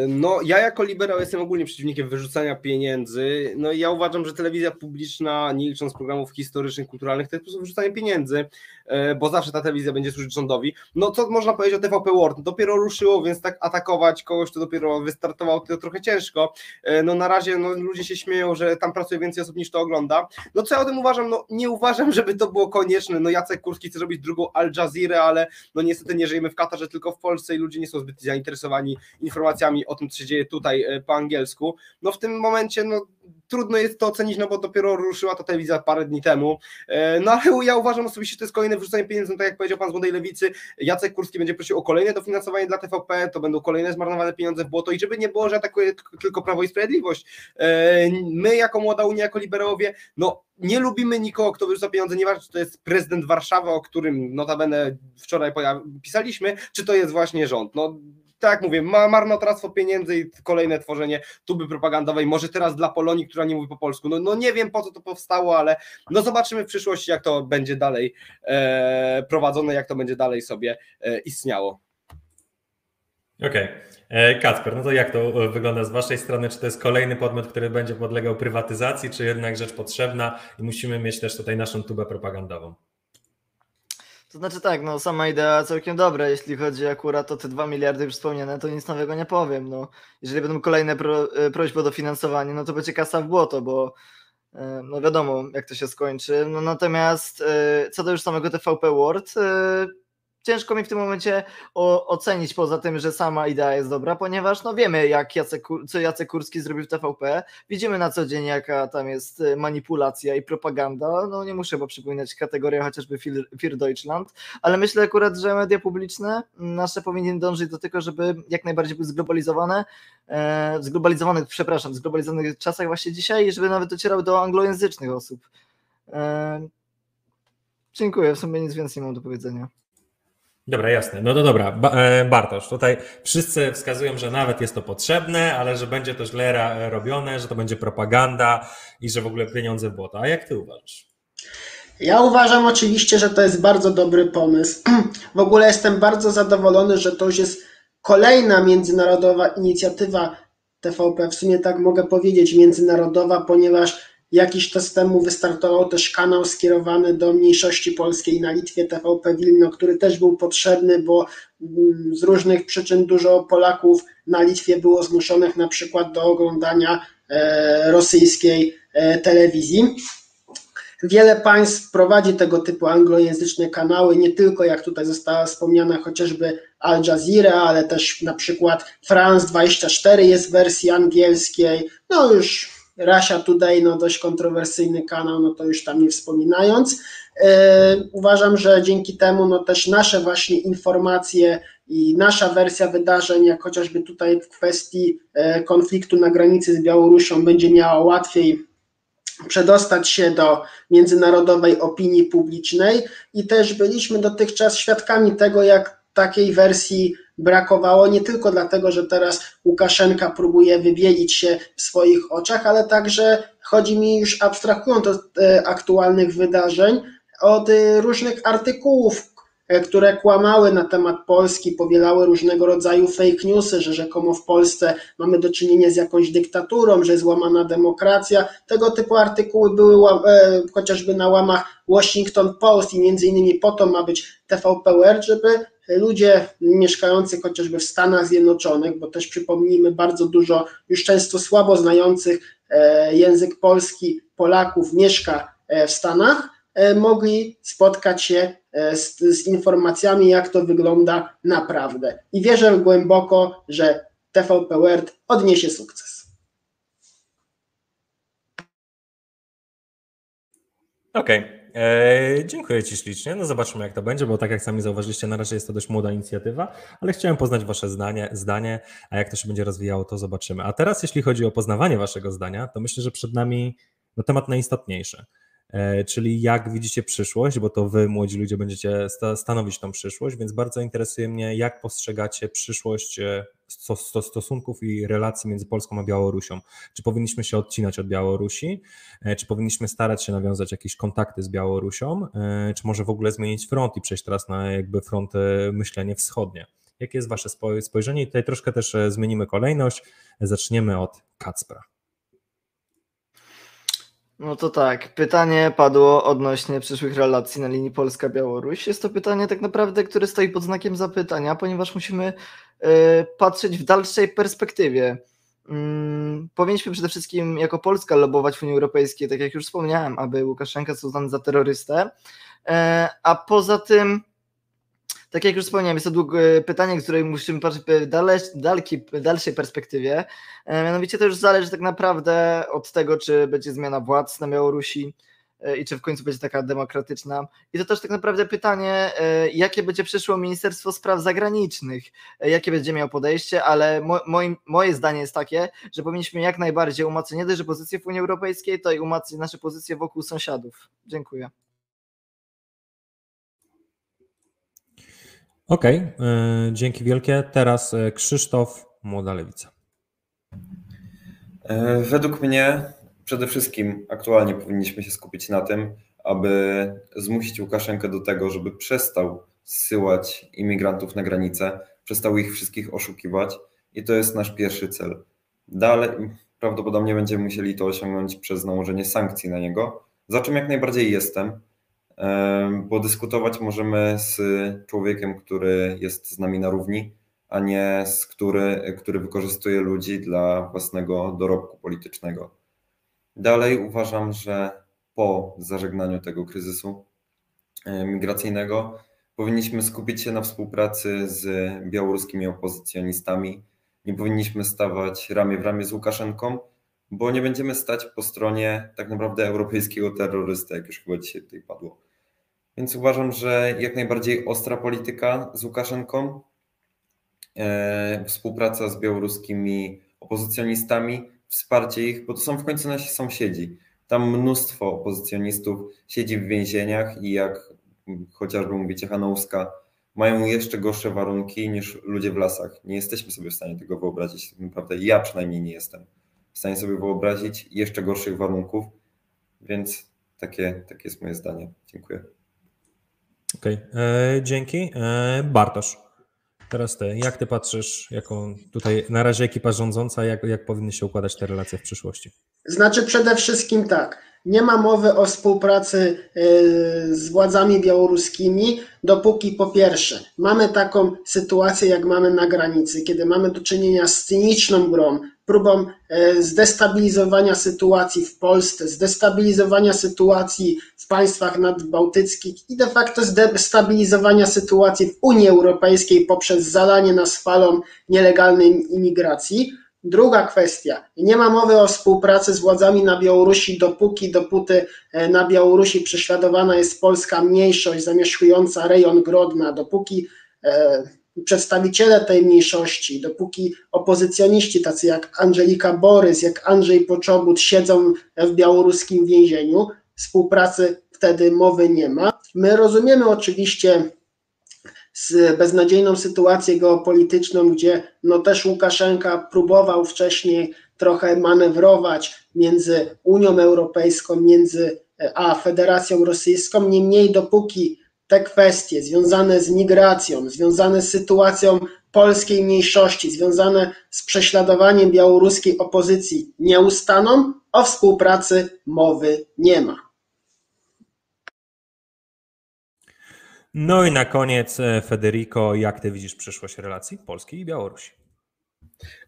No, ja jako liberał jestem ogólnie przeciwnikiem wyrzucania pieniędzy. No ja uważam, że telewizja publiczna, nie licząc programów historycznych, kulturalnych, to jest po prostu wyrzucanie pieniędzy, e, bo zawsze ta telewizja będzie służyć rządowi. No co można powiedzieć o TVP World? No, dopiero ruszyło, więc tak atakować kogoś, kto dopiero wystartował, to trochę ciężko. E, no na razie no, ludzie się śmieją, że tam pracuje więcej osób niż to ogląda. No co ja o tym uważam? No nie uważam, żeby to było konieczne. No Jacek Kurski chce robić drugą Al Jazeera, ale no niestety nie żyjemy w Katarze, tylko w Polsce i ludzie nie są zbyt zainteresowani informacjami o tym, co się dzieje tutaj e, po angielsku. No w tym momencie no, trudno jest to ocenić, no bo dopiero ruszyła ta telewizja parę dni temu. E, no ale ja uważam osobiście, że to jest kolejne wrzucenie pieniędzy, no, tak jak powiedział pan z Młodej Lewicy, Jacek Kurski będzie prosił o kolejne dofinansowanie dla TVP, to będą kolejne zmarnowane pieniądze w błoto i żeby nie było, że atakuje tylko Prawo i Sprawiedliwość. E, my jako Młoda Unia, jako liberałowie, no nie lubimy nikogo, kto wyrzuca pieniądze, nieważne czy to jest prezydent Warszawy, o którym notabene wczoraj pisaliśmy, czy to jest właśnie rząd. No tak mówię, ma marnotrawstwo pieniędzy i kolejne tworzenie tuby propagandowej, może teraz dla Polonii, która nie mówi po polsku. No, no nie wiem po co to powstało, ale no zobaczymy w przyszłości, jak to będzie dalej e, prowadzone, jak to będzie dalej sobie e, istniało. Okej. Okay. E, Kacper, no to jak to wygląda z Waszej strony? Czy to jest kolejny podmiot, który będzie podlegał prywatyzacji, czy jednak rzecz potrzebna i musimy mieć też tutaj naszą tubę propagandową? To znaczy tak, no sama idea całkiem dobra, jeśli chodzi akurat o te 2 miliardy już wspomniane, to nic nowego nie powiem, no. Jeżeli będą kolejne pro, e, prośby o dofinansowanie, no to będzie kasa w błoto, bo e, no wiadomo jak to się skończy, no natomiast e, co do już samego TVP World, ciężko mi w tym momencie o, ocenić poza tym, że sama idea jest dobra, ponieważ no wiemy, jak Jacek, co Jacek Kurski zrobił w TVP. Widzimy na co dzień, jaka tam jest e, manipulacja i propaganda. No nie muszę bo przypominać kategorii chociażby Fir Deutschland, ale myślę akurat, że media publiczne nasze powinny dążyć do tego, żeby jak najbardziej były zglobalizowane, e, zglobalizowanych, przepraszam, zglobalizowanych czasach właśnie dzisiaj i żeby nawet docierały do anglojęzycznych osób. E, dziękuję, w sumie nic więcej nie mam do powiedzenia. Dobra, jasne. No to dobra. E, Bartosz, tutaj wszyscy wskazują, że nawet jest to potrzebne, ale że będzie to źle robione, że to będzie propaganda i że w ogóle pieniądze w błoto. A jak ty uważasz? Ja uważam oczywiście, że to jest bardzo dobry pomysł. W ogóle jestem bardzo zadowolony, że to już jest kolejna międzynarodowa inicjatywa TVP, w sumie tak mogę powiedzieć, międzynarodowa, ponieważ Jakiś czas temu wystartował też kanał skierowany do mniejszości polskiej na Litwie, TVP Wilno, który też był potrzebny, bo mm, z różnych przyczyn dużo Polaków na Litwie było zmuszonych na przykład do oglądania e, rosyjskiej e, telewizji. Wiele państw prowadzi tego typu anglojęzyczne kanały, nie tylko jak tutaj została wspomniana chociażby Al Jazeera, ale też na przykład France 24 jest w wersji angielskiej. No już Russia Today, no dość kontrowersyjny kanał, no to już tam nie wspominając. E, uważam, że dzięki temu no też nasze właśnie informacje i nasza wersja wydarzeń, jak chociażby tutaj w kwestii e, konfliktu na granicy z Białorusią, będzie miała łatwiej przedostać się do międzynarodowej opinii publicznej i też byliśmy dotychczas świadkami tego, jak takiej wersji brakowało nie tylko dlatego, że teraz Łukaszenka próbuje wybielić się w swoich oczach, ale także chodzi mi już abstrahując od e, aktualnych wydarzeń, od e, różnych artykułów, e, które kłamały na temat Polski, powielały różnego rodzaju fake newsy, że rzekomo w Polsce mamy do czynienia z jakąś dyktaturą, że jest łamana demokracja. Tego typu artykuły były chociażby na łamach Washington Post i między innymi po to ma być TVP World, żeby ludzie mieszkający chociażby w Stanach Zjednoczonych, bo też przypomnijmy bardzo dużo już często słabo znających język polski Polaków mieszka w Stanach, mogli spotkać się z, z informacjami, jak to wygląda naprawdę. I wierzę głęboko, że TVP World odniesie sukces. Okej. Okay. Eee, dziękuję Ci ślicznie. No zobaczymy, jak to będzie, bo tak jak sami zauważyliście, na razie jest to dość młoda inicjatywa, ale chciałem poznać Wasze zdanie, zdanie, a jak to się będzie rozwijało, to zobaczymy. A teraz, jeśli chodzi o poznawanie Waszego zdania, to myślę, że przed nami no, temat najistotniejszy. E, czyli jak widzicie przyszłość, bo to wy, młodzi ludzie, będziecie stanowić tą przyszłość, więc bardzo interesuje mnie, jak postrzegacie przyszłość e, stosunków i relacji między Polską a Białorusią. Czy powinniśmy się odcinać od Białorusi, e, czy powinniśmy starać się nawiązać jakieś kontakty z Białorusią, czy może w ogóle zmienić front i przejść teraz na jakby front myślenie wschodnie. Jakie jest wasze spojrzenie? I tutaj troszkę też zmienimy kolejność. Zaczniemy od Kacpra. No to tak, pytanie padło odnośnie przyszłych relacji na linii Polska-Białoruś. Jest to pytanie tak naprawdę, które stoi pod znakiem zapytania, ponieważ musimy y, patrzeć w dalszej perspektywie. Mm, powinniśmy przede wszystkim jako Polska lobować w Unii Europejskiej, tak jak już wspomniałem, aby Łukaszenka został uznany za terrorystę, e, a poza tym tak jak już wspomniałem, jest to pytanie, które musimy patrzeć w daleki, dalszej perspektywie. E, mianowicie to już zależy tak naprawdę od tego, czy będzie zmiana władz na Białorusi e, i czy w końcu będzie taka demokratyczna. I to też tak naprawdę pytanie, e, jakie będzie przyszło Ministerstwo Spraw Zagranicznych, jakie będzie miało podejście, ale moje zdanie jest takie, że powinniśmy jak najbardziej umacniać nie tylko pozycję w Unii Europejskiej, to i umacniać nasze pozycje wokół sąsiadów. Dziękuję. Okej, okay, e, dzięki wielkie. Teraz e, Krzysztof, Młoda Lewica. E, według mnie przede wszystkim aktualnie powinniśmy się skupić na tym, aby zmusić Łukaszenkę do tego, żeby przestał zsyłać imigrantów na granicę, przestał ich wszystkich oszukiwać i to jest nasz pierwszy cel. Dalej prawdopodobnie będziemy musieli to osiągnąć przez nałożenie sankcji na niego, za czym jak najbardziej jestem, bo dyskutować możemy z człowiekiem, który jest z nami na równi, a nie z który, który wykorzystuje ludzi dla własnego dorobku politycznego. Dalej uważam, że po zażegnaniu tego kryzysu migracyjnego powinniśmy skupić się na współpracy z białoruskimi opozycjonistami. Nie powinniśmy stawać ramię w ramię z Łukaszenką, bo nie będziemy stać po stronie tak naprawdę europejskiego terrorysty, jak już chyba dzisiaj tutaj padło. Więc uważam, że jak najbardziej ostra polityka z Łukaszenką, e, współpraca z białoruskimi opozycjonistami, wsparcie ich, bo to są w końcu nasi sąsiedzi. Tam mnóstwo opozycjonistów siedzi w więzieniach i jak chociażby mówicie Hanouska, mają jeszcze gorsze warunki niż ludzie w lasach. Nie jesteśmy sobie w stanie tego wyobrazić. Tak naprawdę ja przynajmniej nie jestem w stanie sobie wyobrazić jeszcze gorszych warunków, więc takie, takie jest moje zdanie. Dziękuję. Okej, okay. E, dzięki. E, Bartosz, teraz ty. Jak ty patrzysz, jako tutaj na razie ekipa rządząca, jak, jak powinny się układać te relacje w przyszłości? Znaczy przede wszystkim tak, nie ma mowy o współpracy e, z władzami białoruskimi, dopóki po pierwsze mamy taką sytuację, jak mamy na granicy, kiedy mamy do czynienia z cyniczną grą, próbą e, zdestabilizowania sytuacji w Polsce, zdestabilizowania sytuacji w państwach nadbałtyckich i de facto zdestabilizowania sytuacji w Unii Europejskiej poprzez zalanie nas falą nielegalnej imigracji. Druga kwestia. Nie ma mowy o współpracy z władzami na Białorusi, dopóki, dopóty e, na Białorusi prześladowana jest polska mniejszość zamieszkująca rejon Grodna, dopóki e, przedstawiciele tej mniejszości, dopóki opozycjoniści tacy jak Angelika Borys, jak Andrzej Poczobut siedzą w białoruskim więzieniu, współpracy wtedy mowy nie ma. My rozumiemy oczywiście beznadziejną sytuację geopolityczną, gdzie no też Łukaszenka próbował wcześniej trochę manewrować między Unią Europejską, między a Federacją Rosyjską. Niemniej dopóki te kwestie związane z migracją, związane z sytuacją polskiej mniejszości, związane z prześladowaniem białoruskiej opozycji nie ustaną, o współpracy mowy nie ma. No i na koniec, e, Federico, jak ty widzisz przyszłość relacji Polski i Białorusi?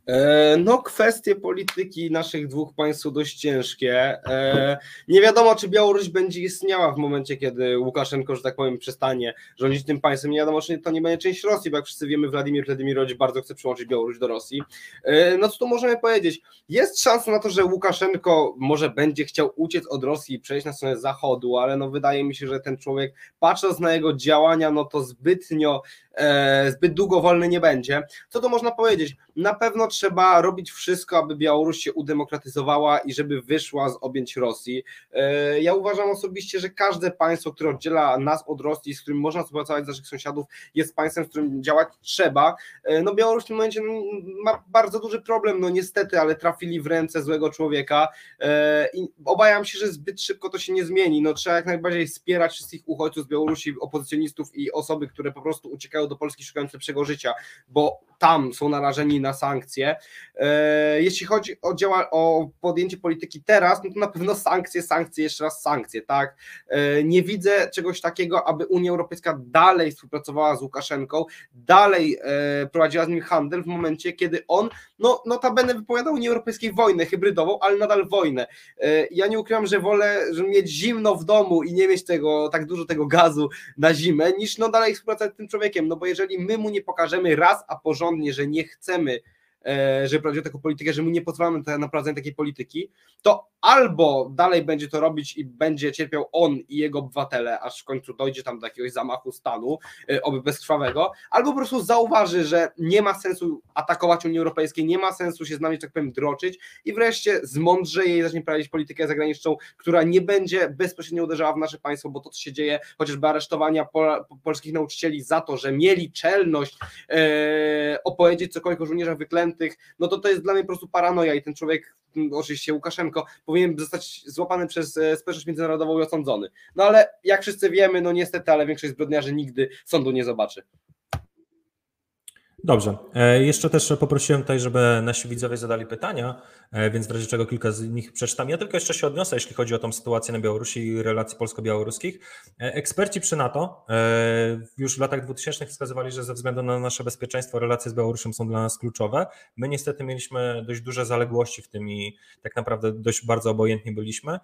E, no, kwestie polityki naszych dwóch państw są dość ciężkie. E, nie wiadomo, czy Białoruś będzie istniała w momencie, kiedy Łukaszenko, że tak powiem, przestanie rządzić tym państwem. Nie wiadomo, czy to nie będzie część Rosji, bo jak wszyscy wiemy, Władimir Władimirowicz bardzo chce przyłączyć Białoruś do Rosji. E, no co tu możemy powiedzieć? Jest szansa na to, że Łukaszenko może będzie chciał uciec od Rosji i przejść na stronę Zachodu, ale no wydaje mi się, że ten człowiek, patrząc na jego działania, no to zbytnio zbyt długo wolny nie będzie. Co to można powiedzieć? Na pewno trzeba robić wszystko, aby Białoruś się udemokratyzowała i żeby wyszła z objęć Rosji. E, ja uważam osobiście, że każde państwo, które oddziela nas od Rosji, z którym można współpracować z naszych sąsiadów, jest państwem, z którym działać trzeba. E, no Białoruś w tym momencie no, ma bardzo duży problem, no niestety, ale trafili w ręce złego człowieka e, i obawiam się, że zbyt szybko to się nie zmieni. No trzeba jak najbardziej wspierać wszystkich uchodźców z Białorusi, opozycjonistów i osoby, które po prostu uciekają do Polski szukając lepszego życia, bo tam są narażeni na sankcje. E, jeśli chodzi o, działa, o podjęcie polityki teraz, no to na pewno sankcje, sankcje, jeszcze raz sankcje, tak? E, nie widzę czegoś takiego, aby Unia Europejska dalej współpracowała z Łukaszenką, dalej e, prowadziła z nim handel w momencie, kiedy on, no notabene wypowiadał Unii Europejskiej wojnę hybrydową, ale nadal wojnę. Ja nie ukrywam, że wolę że mieć zimno w domu i nie mieć tego, tak dużo tego gazu na zimę, niż no dalej współpracować z tym człowiekiem, no bo jeżeli my mu nie pokażemy raz, a porządnie, że nie chcemy E, że prowadzi taką politykę, że mu nie pozwalamy na prowadzenie takiej polityki, to albo dalej będzie to robić i będzie cierpiał on i jego obywatele, aż w końcu dojdzie tam do jakiegoś zamachu stanu, e, oby bezkrwawego, albo po prostu zauważy, że nie ma sensu atakować Unii Europejskiej, nie ma sensu się z nami, tak powiem, droczyć i wreszcie zmądrzeje i zacznie prowadzić politykę zagraniczną, która nie będzie bezpośrednio uderzała w nasze państwo, bo to, co się dzieje, chociażby aresztowania pol polskich nauczycieli za to, że mieli czelność e, opowiedzieć cokolwiek o żołnierzach wyklętych, no to to jest dla mnie po prostu paranoja i ten człowiek, mm, oczywiście Łukaszenko, powinien zostać złapany przez e, społeczność międzynarodową i osądzony. No ale jak wszyscy wiemy, no niestety, ale większość zbrodniarzy nigdy sądu nie zobaczy. Dobrze. E, jeszcze też poprosiłem tutaj, żeby nasi widzowie zadali pytania, więc w razie czego kilka z nich przeczytam. Ja tylko jeszcze się odniosę, jeśli chodzi o tą sytuację na Białorusi i relacji polsko-białoruskich. E, eksperci przy NATO już w latach 2000 wskazywali, że ze względu na nasze bezpieczeństwo relacje z Białorusią są dla nas kluczowe. My niestety mieliśmy dość duże zaległości w tym i tak naprawdę dość bardzo obojętni byliśmy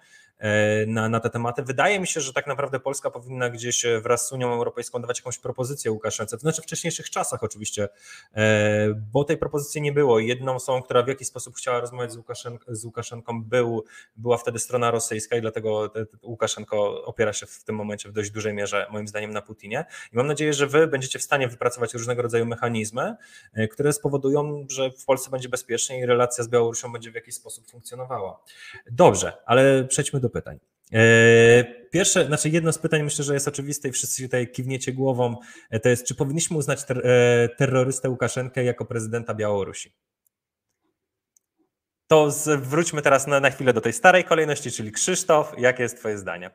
na, na te tematy. Wydaje mi się, że tak naprawdę Polska powinna gdzieś wraz z Unią Europejską dawać jakąś propozycję Łukaszence, to znaczy w wcześniejszych czasach oczywiście E, bo tej propozycji nie było. Jedną osobą, która w jakiś sposób chciała rozmawiać z, Łukaszenką, z Łukaszenką był, była wtedy strona rosyjska i dlatego Łukaszenko opiera się w tym momencie w dość dużej mierze, moim zdaniem, na Putinie. I mam nadzieję, że wy będziecie w stanie wypracować różnego rodzaju mechanizmy, e, które spowodują, że w Polsce będzie bezpiecznie i relacja z Białorusią będzie w jakiś sposób funkcjonowała. Dobrze, ale przejdźmy do pytań. E, pierwsze, znaczy jedno z pytań myślę, że jest oczywiste i wszyscy tutaj kiwniecie głową, e, to jest, czy powinniśmy uznać ter terrorystę Łukaszenkę jako prezydenta Białorusi? To wróćmy teraz na, na chwilę do tej starej kolejności, czyli Krzysztof, jakie jest twoje zdanie?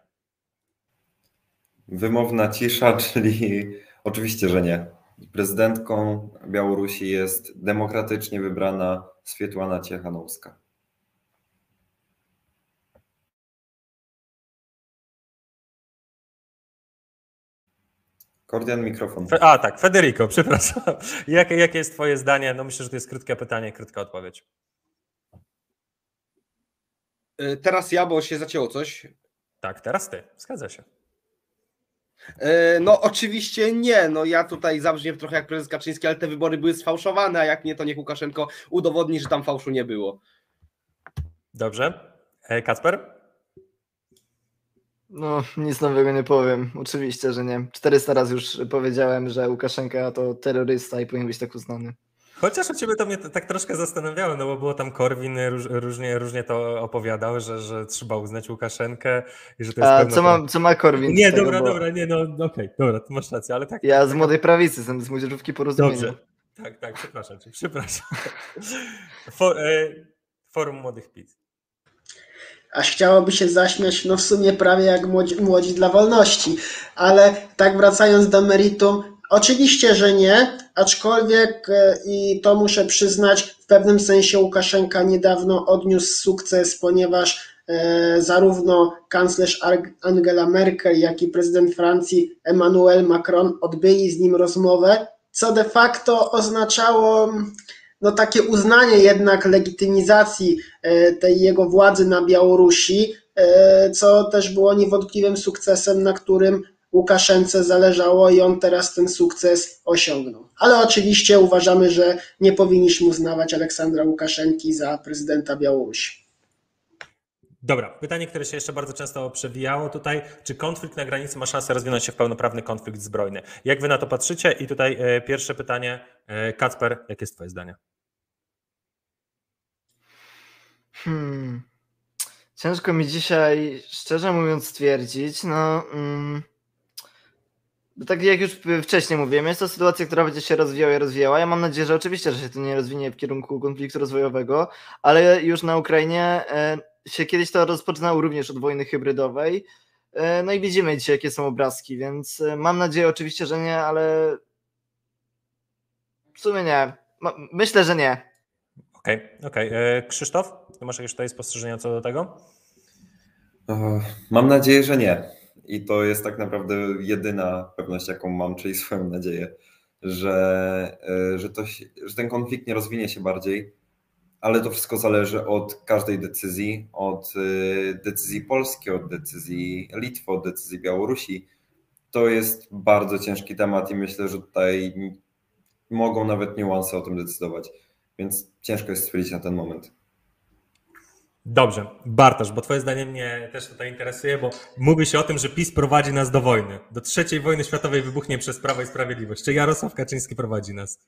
Wymowna cisza, czyli oczywiście, że nie. Prezydentką Białorusi jest demokratycznie wybrana Swietłana Ciechanowska. Kordian, mikrofon. A tak, Federico, przepraszam. Jakie, jakie jest Twoje zdanie? No myślę, że to jest krótkie pytanie, krótka odpowiedź. E, teraz ja, bo się zacięło coś. Tak, teraz Ty, zgadza się. E, no oczywiście nie, no ja tutaj zabrzmię trochę jak prezes Kaczyński, ale te wybory były sfałszowane, a jak nie, to niech Łukaszenko udowodni, że tam fałszu nie było. Dobrze. E, Kacper? No, nic nowego nie powiem. Oczywiście, że nie. 400 razy już powiedziałem, że Łukaszenka to terrorysta i powinien być tak uznany. Chociaż u ciebie to mnie tak troszkę zastanawiało, no bo było tam Korwin róż, różnie, różnie to opowiadał, że, że trzeba uznać Łukaszenkę i że to jest A co ma, co ma Korwin? Nie, tego, dobra, bo... dobra, nie, no okej, okay, dobra, to masz rację, ale tak. Ja z młodej prawicy, jestem z młodzieżówki porozumienia. Dobrze, tak, tak, przepraszam cię, przepraszam. For, e, forum Młodych PiS aż chciałoby się zaśmiać, no w sumie prawie jak młodzi, młodzi dla wolności. Ale tak wracając do meritum, oczywiście, że nie, aczkolwiek e, i to muszę przyznać, w pewnym sensie Łukaszenka niedawno odniósł sukces, ponieważ e, zarówno kanclerz Angela Merkel, jak i prezydent Francji Emmanuel Macron odbyli z nim rozmowę, co de facto oznaczało no, takie uznanie jednak legitymizacji e, tej jego władzy na Białorusi, co też było niewątpliwym sukcesem, na którym Łukaszence zależało i on teraz ten sukces osiągnął. Ale oczywiście uważamy, że nie powinniśmy uznawać Aleksandra Łukaszenki za prezydenta Białorusi. Dobra, pytanie, które się jeszcze bardzo często przewijało tutaj, czy konflikt na granicy ma szansę rozwinąć się w pełnoprawny konflikt zbrojny? Jak wy na to patrzycie? I tutaj e, pierwsze pytanie, e, Kacper, jakie jest twoje zdanie? Hmm. Ciężko mi dzisiaj, szczerze mówiąc, stwierdzić. No, mm, tak jak już wcześniej mówiłem, jest to sytuacja, która będzie się rozwijała i rozwijała. Ja mam nadzieję, że oczywiście, że się to nie rozwinie w kierunku konfliktu rozwojowego, ale już na Ukrainie e, się kiedyś to rozpoczynało również od wojny hybrydowej. E, no i widzimy dzisiaj, jakie są obrazki, więc e, mam nadzieję oczywiście, że nie, ale w sumie nie. Myślę, że nie. Okej, okay, okej. Okay. Krzysztof, ty masz jakieś tutaj spostrzeżenia co do tego? Mam nadzieję, że nie. I to jest tak naprawdę jedyna pewność, jaką mam, czyli swoją nadzieję, że, e, że, to, że ten konflikt nie rozwinie się bardziej, ale to wszystko zależy od każdej decyzji, od e, decyzji Polski, od decyzji Litwy, od decyzji Białorusi. To jest bardzo ciężki temat i myślę, że tutaj mogą nawet niuanse o tym decydować, więc ciężko jest stwierdzić na ten moment. Dobrze, Bartosz, bo twoje zdanie mnie też tutaj interesuje, bo mówi się o tym, że PiS prowadzi nas do wojny. Do trzeciej wojny światowej wybuchnie przez Prawo i Sprawiedliwość. Czy Jarosław Kaczyński prowadzi nas?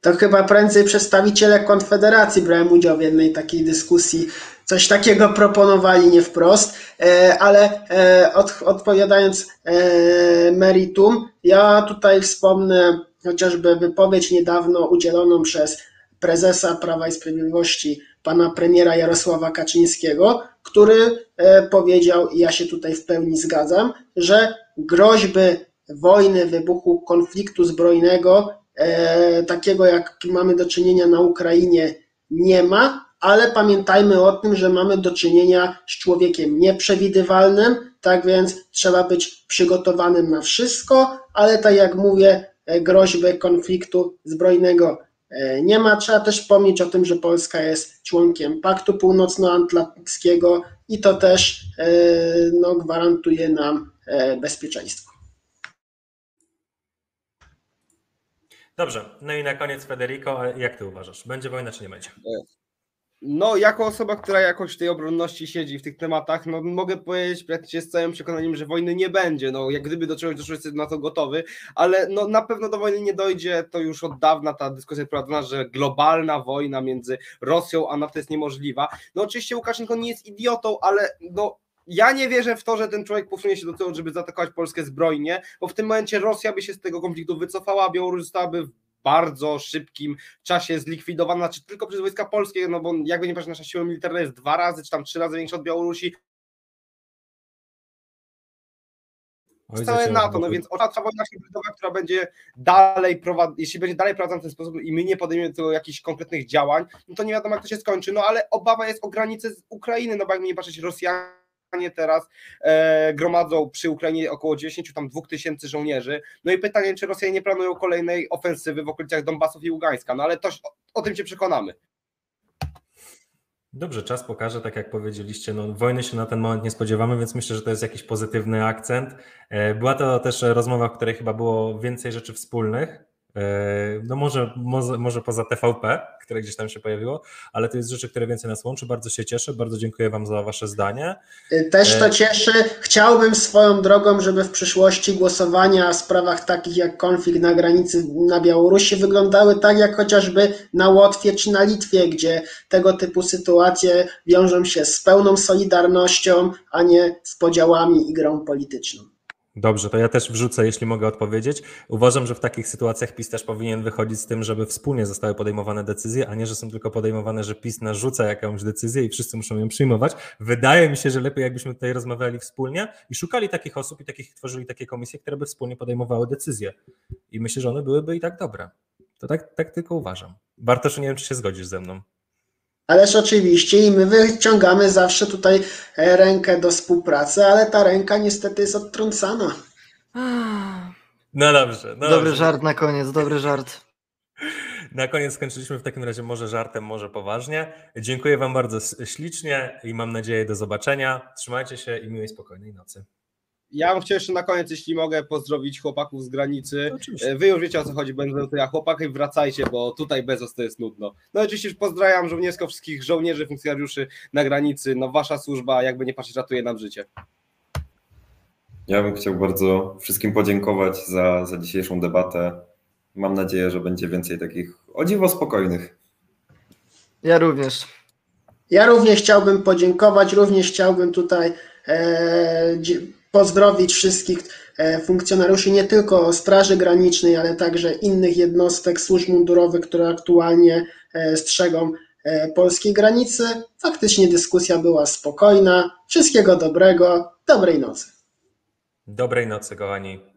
To chyba prędzej przedstawiciele Konfederacji brałem udział w jednej takiej dyskusji. Coś takiego proponowali nie wprost, e, ale e, odpowiadając e, meritum, ja tutaj wspomnę chociażby wypowiedź niedawno udzieloną przez prezesa Prawa i Sprawiedliwości pana premiera Jarosława Kaczyńskiego, który e, powiedział, i ja się tutaj w pełni zgadzam, że groźby wojny, wybuchu konfliktu zbrojnego, e, takiego jak mamy do czynienia na Ukrainie, nie ma, ale pamiętajmy o tym, że mamy do czynienia z człowiekiem nieprzewidywalnym, tak więc trzeba być przygotowanym na wszystko, ale tak jak mówię, e, groźby konfliktu zbrojnego nie ma. Trzeba też wspomnieć o tym, że Polska jest członkiem Paktu Północnoatlantyckiego i to też e, no, gwarantuje nam e, bezpieczeństwo. Dobrze, no i na koniec Federico, jak ty uważasz? Będzie wojna czy nie będzie? No, jako osoba, która jakoś w tej obronności siedzi w tych tematach, no mogę powiedzieć praktycznie z całym przekonaniem, że wojny nie będzie. No, jak gdyby do czegoś doszło, jestem na to gotowy, ale no na pewno do wojny nie dojdzie. To już od dawna ta dyskusja prowadzona, że globalna wojna między Rosją a NATO jest niemożliwa. No oczywiście Łukaszenko nie jest idiotą, ale no ja nie wierzę w to, że ten człowiek posunie się do tego, żeby zaatakować Polskę zbrojnie, bo w tym momencie Rosja by się z tego konfliktu wycofała, Białoruś zostałaby bardzo szybkim czasie zlikwidowana, znaczy tylko przez wojska polskie, no bo jakby nie patrzeć, nasza siła militarna jest dwa razy, czy tam trzy razy większa od Białorusi, całe NATO, no więc ta wojna hybrydowa, która będzie dalej prowadzić, jeśli będzie dalej prowadzona w ten sposób i my nie podejmiemy tego jakichś konkretnych działań, no to nie wiadomo jak to się skończy, no ale obawa jest o granice z Ukrainy, no bo jakby nie patrzeć, Rosjanie teraz e, gromadzą przy Ukrainie około 10 tam 2 tysięcy żołnierzy. No i pytanie, czy Rosjanie nie planują kolejnej ofensywy w okolicach Donbasów i Ługańska. No ale to, o, o tym się przekonamy. Dobrze, czas pokaże, tak jak powiedzieliście, no, wojny się na ten moment nie spodziewamy, więc myślę, że to jest jakiś pozytywny akcent. E, była to też rozmowa, w której chyba było więcej rzeczy wspólnych. E, no może, może, może poza TVP, które gdzieś tam się pojawiło, ale to jest rzeczy, które więcej nas łączy. Bardzo się cieszę, bardzo dziękuję Wam za Wasze zdanie. Też to e, cieszy. Chciałbym swoją drogą, żeby w przyszłości głosowania w sprawach takich jak konflikt na granicy na Białorusi wyglądały tak jak chociażby na Łotwie czy na Litwie, gdzie tego typu sytuacje wiążą się z pełną solidarnością, a nie z podziałami i grą polityczną. Dobrze, to ja też wrzucę, jeśli mogę odpowiedzieć. Uważam, że w takich sytuacjach PiS też powinien wychodzić z tym, żeby wspólnie zostały podejmowane decyzje, a nie, że są tylko podejmowane, że PiS narzuca jakąś decyzję i wszyscy muszą ją przyjmować. Wydaje mi się, że lepiej jakbyśmy tutaj rozmawiali wspólnie i szukali takich osób i takich tworzyli takie komisje, które by wspólnie podejmowały decyzje. I myślę, że one byłyby i tak dobre. To tak, tak tylko uważam. Bartosz, nie wiem, czy się zgodzisz ze mną. Ależ oczywiście i my wyciągamy zawsze tutaj e, rękę do współpracy, ale ta ręka niestety jest odtrącana. No dobrze. No Dobry dobrze. żart na koniec, dobry żart. Na koniec skończyliśmy w takim razie może żartem, może poważnie. Dziękuję Wam bardzo ślicznie i mam nadzieję do zobaczenia. Trzymajcie się i miłej, spokojnej nocy. Ja bym chciał jeszcze na koniec, jeśli mogę, pozdrowić chłopaków z granicy. Oczywiście. Wy już wiecie o co chodzi, będę to ja chłopaki wracajcie, bo tutaj bez was to jest nudno. No oczywiście już pozdrawiam żołniersko wszystkich żołnierzy, funkcjonariuszy na granicy. No wasza służba, jakby nie patrzeć, ratuje nam życie. Ja bym chciał bardzo wszystkim podziękować za, za dzisiejszą debatę. Mam nadzieję, że będzie więcej takich o dziwo spokojnych. Ja również. Ja również chciałbym podziękować, również chciałbym tutaj e, pozdrowić wszystkich e, funkcjonariuszy nie tylko Straży Granicznej, ale także innych jednostek służb mundurowych, które aktualnie e, strzegą e, polskiej granicy. Faktycznie dyskusja była spokojna. Wszystkiego dobrego, dobrej nocy. Dobrej nocy, kochani.